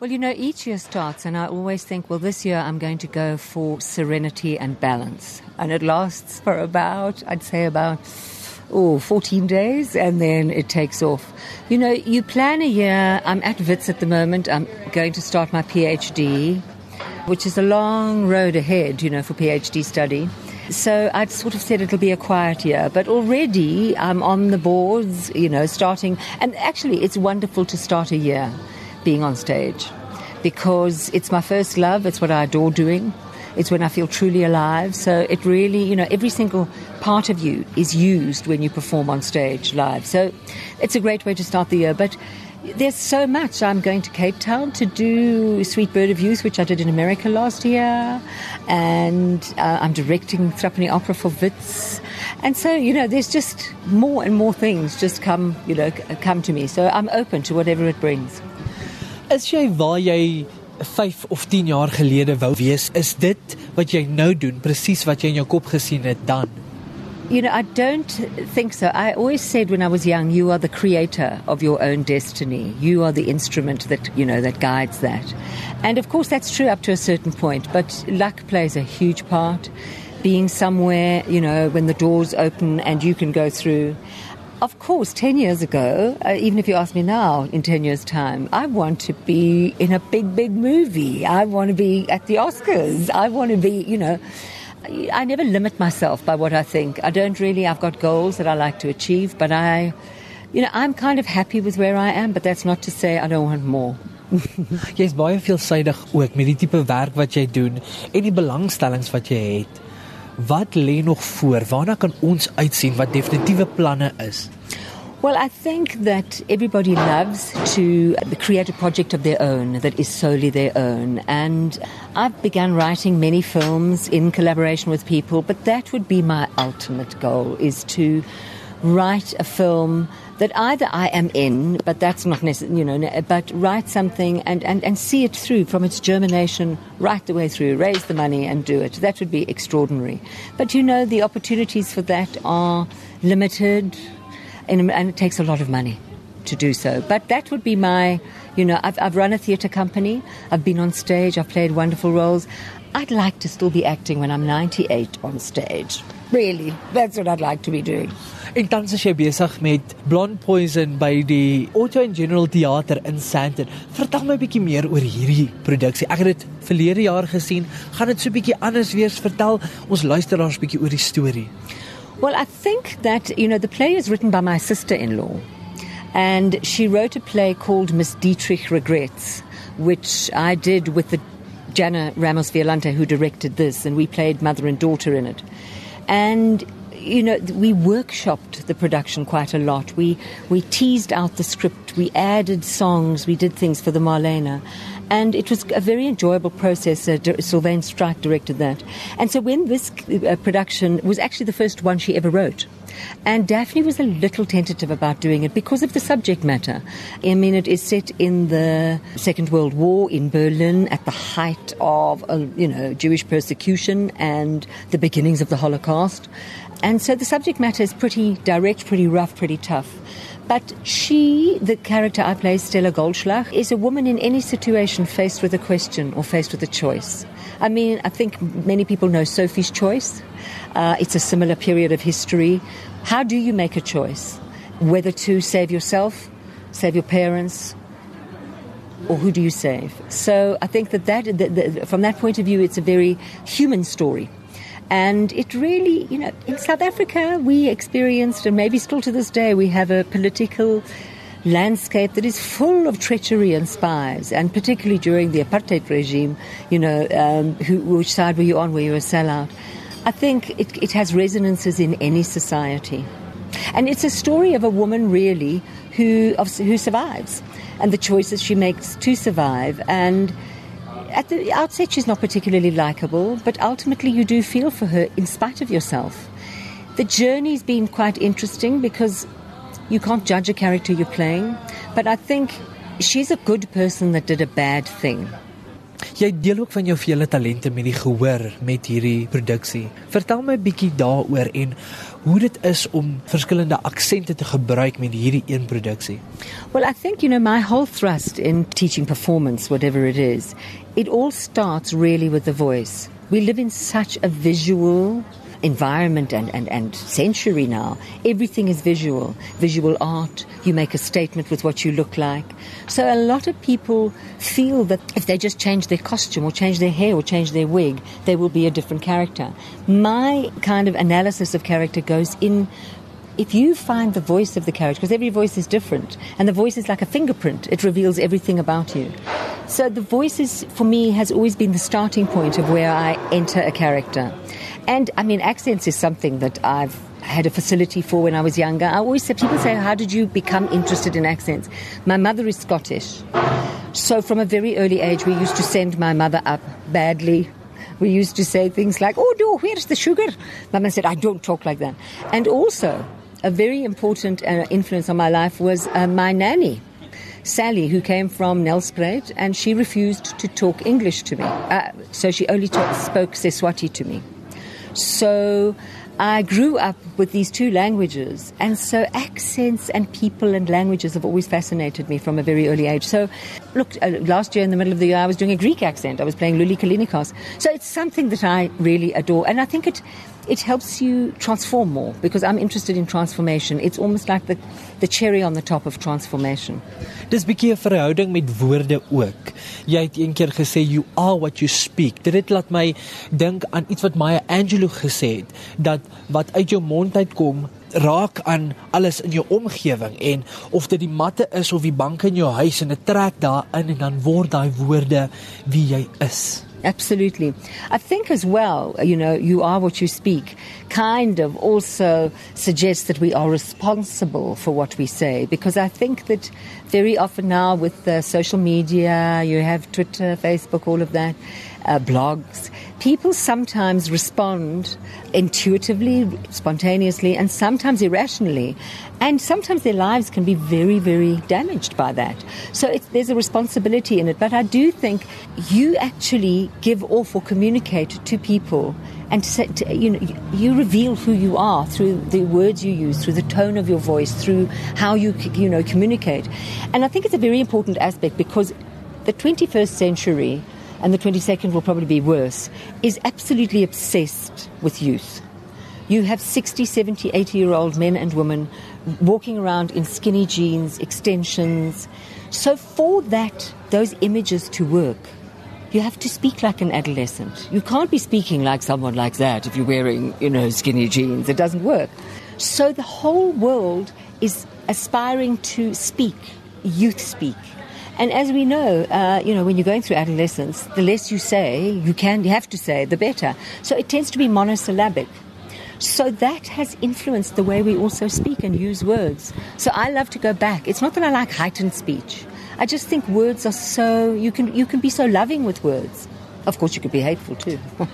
Well, you know, each year starts, and I always think, well, this year I'm going to go for serenity and balance. And it lasts for about, I'd say, about oh, 14 days, and then it takes off. You know, you plan a year. I'm at WITS at the moment. I'm going to start my PhD, which is a long road ahead, you know, for PhD study. So I'd sort of said it'll be a quiet year, but already I'm on the boards, you know, starting. And actually, it's wonderful to start a year being on stage because it's my first love. It's what I adore doing. It's when I feel truly alive. So it really, you know, every single part of you is used when you perform on stage live. So it's a great way to start the year. But there's so much. I'm going to Cape Town to do Sweet Bird of Youth, which I did in America last year. And uh, I'm directing Threepenny Opera for Wits. And so, you know, there's just more and more things just come, you know, come to me. So I'm open to whatever it brings. Is jy waar jy 5 of 10 jaar gelede wou wees? Is dit wat jy nou doen presies wat jy in jou kop gesien het dan? You know, I don't think so. I always said when I was young, you are the creator of your own destiny. You are the instrument that, you know, that guides that. And of course that's true up to a certain point, but luck plays a huge part. Being somewhere, you know, when the doors open and you can go through. Of course, 10 years ago, uh, even if you ask me now, in 10 years' time, I want to be in a big, big movie. I want to be at the Oscars. I want to be, you know, I never limit myself by what I think. I don't really, I've got goals that I like to achieve, but I, you know, I'm kind of happy with where I am, but that's not to say I don't want more. Jy's baie veelsidig ook met die tipe werk wat jy doen en die belangstellings wat jy het. Wat lê nog voor? Waarna kan ons uitsien wat definitiewe planne is? Well, I think that everybody loves to create a project of their own that is solely their own. And I've begun writing many films in collaboration with people, but that would be my ultimate goal is to write a film that either I am in, but that's not necessary, you know, but write something and, and, and see it through from its germination right the way through, raise the money and do it. That would be extraordinary. But you know, the opportunities for that are limited and, and it takes a lot of money to do so. But that would be my, you know, I've, I've run a theatre company, I've been on stage, I've played wonderful roles. I'd like to still be acting when I'm 98 on stage. Really, that's what I'd like to be doing. En tans is jy besig met Blonde Poison by die Auto and General Theater in Sandton. Vertel my 'n bietjie meer oor hierdie produksie. Ek het dit verlede jaar gesien. Gaan dit so 'n bietjie anders wees? Vertel ons luisteraars 'n bietjie oor die storie. Well, I think that, you know, the play is written by my sister-in-law. And she wrote a play called Miss Dietrich Regrets, which I did with the Jana Ramos Violante who directed this and we played mother and daughter in it. And you know, we workshopped the production quite a lot. We we teased out the script, we added songs, we did things for the Marlena. And it was a very enjoyable process. Uh, Sylvaine Strike directed that. And so when this uh, production was actually the first one she ever wrote, and Daphne was a little tentative about doing it because of the subject matter. I mean, it is set in the Second World War in Berlin at the height of, uh, you know, Jewish persecution and the beginnings of the Holocaust. And so the subject matter is pretty direct, pretty rough, pretty tough. But she, the character I play, Stella Goldschlag, is a woman in any situation faced with a question or faced with a choice. I mean, I think many people know Sophie's Choice. Uh, it's a similar period of history. How do you make a choice? Whether to save yourself, save your parents, or who do you save? So I think that, that, that, that from that point of view, it's a very human story. And it really, you know, in South Africa, we experienced, and maybe still to this day, we have a political landscape that is full of treachery and spies, and particularly during the apartheid regime, you know, um, who, which side were you on? Were you a sellout? I think it, it has resonances in any society. And it's a story of a woman, really, who, of, who survives and the choices she makes to survive. And at the outset, she's not particularly likable, but ultimately, you do feel for her in spite of yourself. The journey's been quite interesting because you can't judge a character you're playing, but I think she's a good person that did a bad thing. Jy deel ook van jou vele talente met die gehoor met hierdie produksie. Vertel my 'n bietjie daaroor en hoe dit is om verskillende aksente te gebruik met hierdie een produksie. Well, I think you know my whole thrust in teaching performance whatever it is, it all starts really with the voice. We live in such a visual environment and, and, and century now. Everything is visual, visual art. You make a statement with what you look like. So a lot of people feel that if they just change their costume or change their hair or change their wig, they will be a different character. My kind of analysis of character goes in if you find the voice of the character, because every voice is different, and the voice is like a fingerprint, it reveals everything about you. So the voice is, for me, has always been the starting point of where I enter a character. And I mean, accents is something that I've had a facility for when I was younger. I always say, people say, How did you become interested in accents? My mother is Scottish. So from a very early age, we used to send my mother up badly. We used to say things like, Oh, no, where's the sugar? Mama said, I don't talk like that. And also, a very important uh, influence on my life was uh, my nanny. Sally, who came from Nelspruit, and she refused to talk English to me. Uh, so she only talk, spoke Seswati to me. So I grew up with these two languages, and so accents and people and languages have always fascinated me from a very early age. So, look, uh, last year in the middle of the year, I was doing a Greek accent. I was playing Luli Kalinikos. So it's something that I really adore, and I think it it helps you transform more because I'm interested in transformation. It's almost like the the cherry on the top of transformation. Dis 'n bietjie 'n verhouding met woorde ook. Jy het eendag gesê you are what you speak. Dit laat my dink aan iets wat Maya Angelou gesê het dat wat uit jou mond uitkom raak aan alles in jou omgewing en of dit die matte is of die banke in jou huis en dit trek daarin en dan word daai woorde wie jy is. Absolutely. I think as well, you know, you are what you speak, kind of also suggests that we are responsible for what we say. Because I think that very often now with uh, social media, you have Twitter, Facebook, all of that, uh, blogs, people sometimes respond intuitively, spontaneously, and sometimes irrationally. And sometimes their lives can be very, very damaged by that. So there's a responsibility in it. But I do think you actually give off or communicate to people and to, to, you know you reveal who you are through the words you use through the tone of your voice through how you you know communicate and i think it's a very important aspect because the 21st century and the 22nd will probably be worse is absolutely obsessed with youth you have 60 70 80 year old men and women walking around in skinny jeans extensions so for that those images to work you have to speak like an adolescent. You can't be speaking like someone like that if you're wearing, you know, skinny jeans. It doesn't work. So the whole world is aspiring to speak, youth speak. And as we know, uh, you know, when you're going through adolescence, the less you say, you can, you have to say, the better. So it tends to be monosyllabic. So that has influenced the way we also speak and use words. So I love to go back. It's not that I like heightened speech. I just think words are so you can you can be so loving with words. Of course, you could be hateful too.